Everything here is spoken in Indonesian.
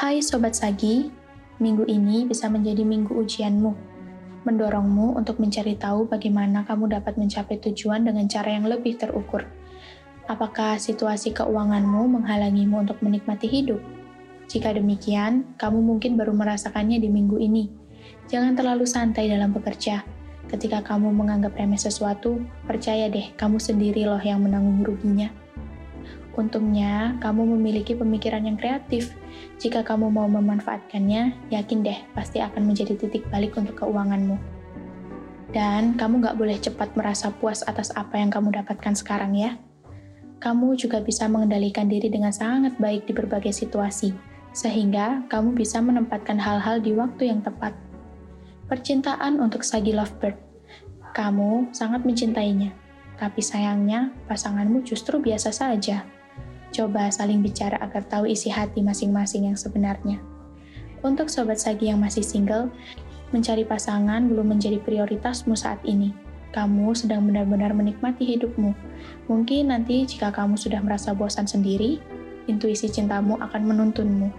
Hai Sobat Sagi, minggu ini bisa menjadi minggu ujianmu, mendorongmu untuk mencari tahu bagaimana kamu dapat mencapai tujuan dengan cara yang lebih terukur. Apakah situasi keuanganmu menghalangimu untuk menikmati hidup? Jika demikian, kamu mungkin baru merasakannya di minggu ini. Jangan terlalu santai dalam bekerja. Ketika kamu menganggap remeh sesuatu, percaya deh, kamu sendiri loh yang menanggung ruginya. Untungnya, kamu memiliki pemikiran yang kreatif. Jika kamu mau memanfaatkannya, yakin deh pasti akan menjadi titik balik untuk keuanganmu. Dan kamu nggak boleh cepat merasa puas atas apa yang kamu dapatkan sekarang ya. Kamu juga bisa mengendalikan diri dengan sangat baik di berbagai situasi, sehingga kamu bisa menempatkan hal-hal di waktu yang tepat. Percintaan untuk Sagi Lovebird. Kamu sangat mencintainya, tapi sayangnya pasanganmu justru biasa saja. Coba saling bicara agar tahu isi hati masing-masing yang sebenarnya. Untuk sobat Sagi yang masih single, mencari pasangan belum menjadi prioritasmu saat ini. Kamu sedang benar-benar menikmati hidupmu. Mungkin nanti jika kamu sudah merasa bosan sendiri, intuisi cintamu akan menuntunmu.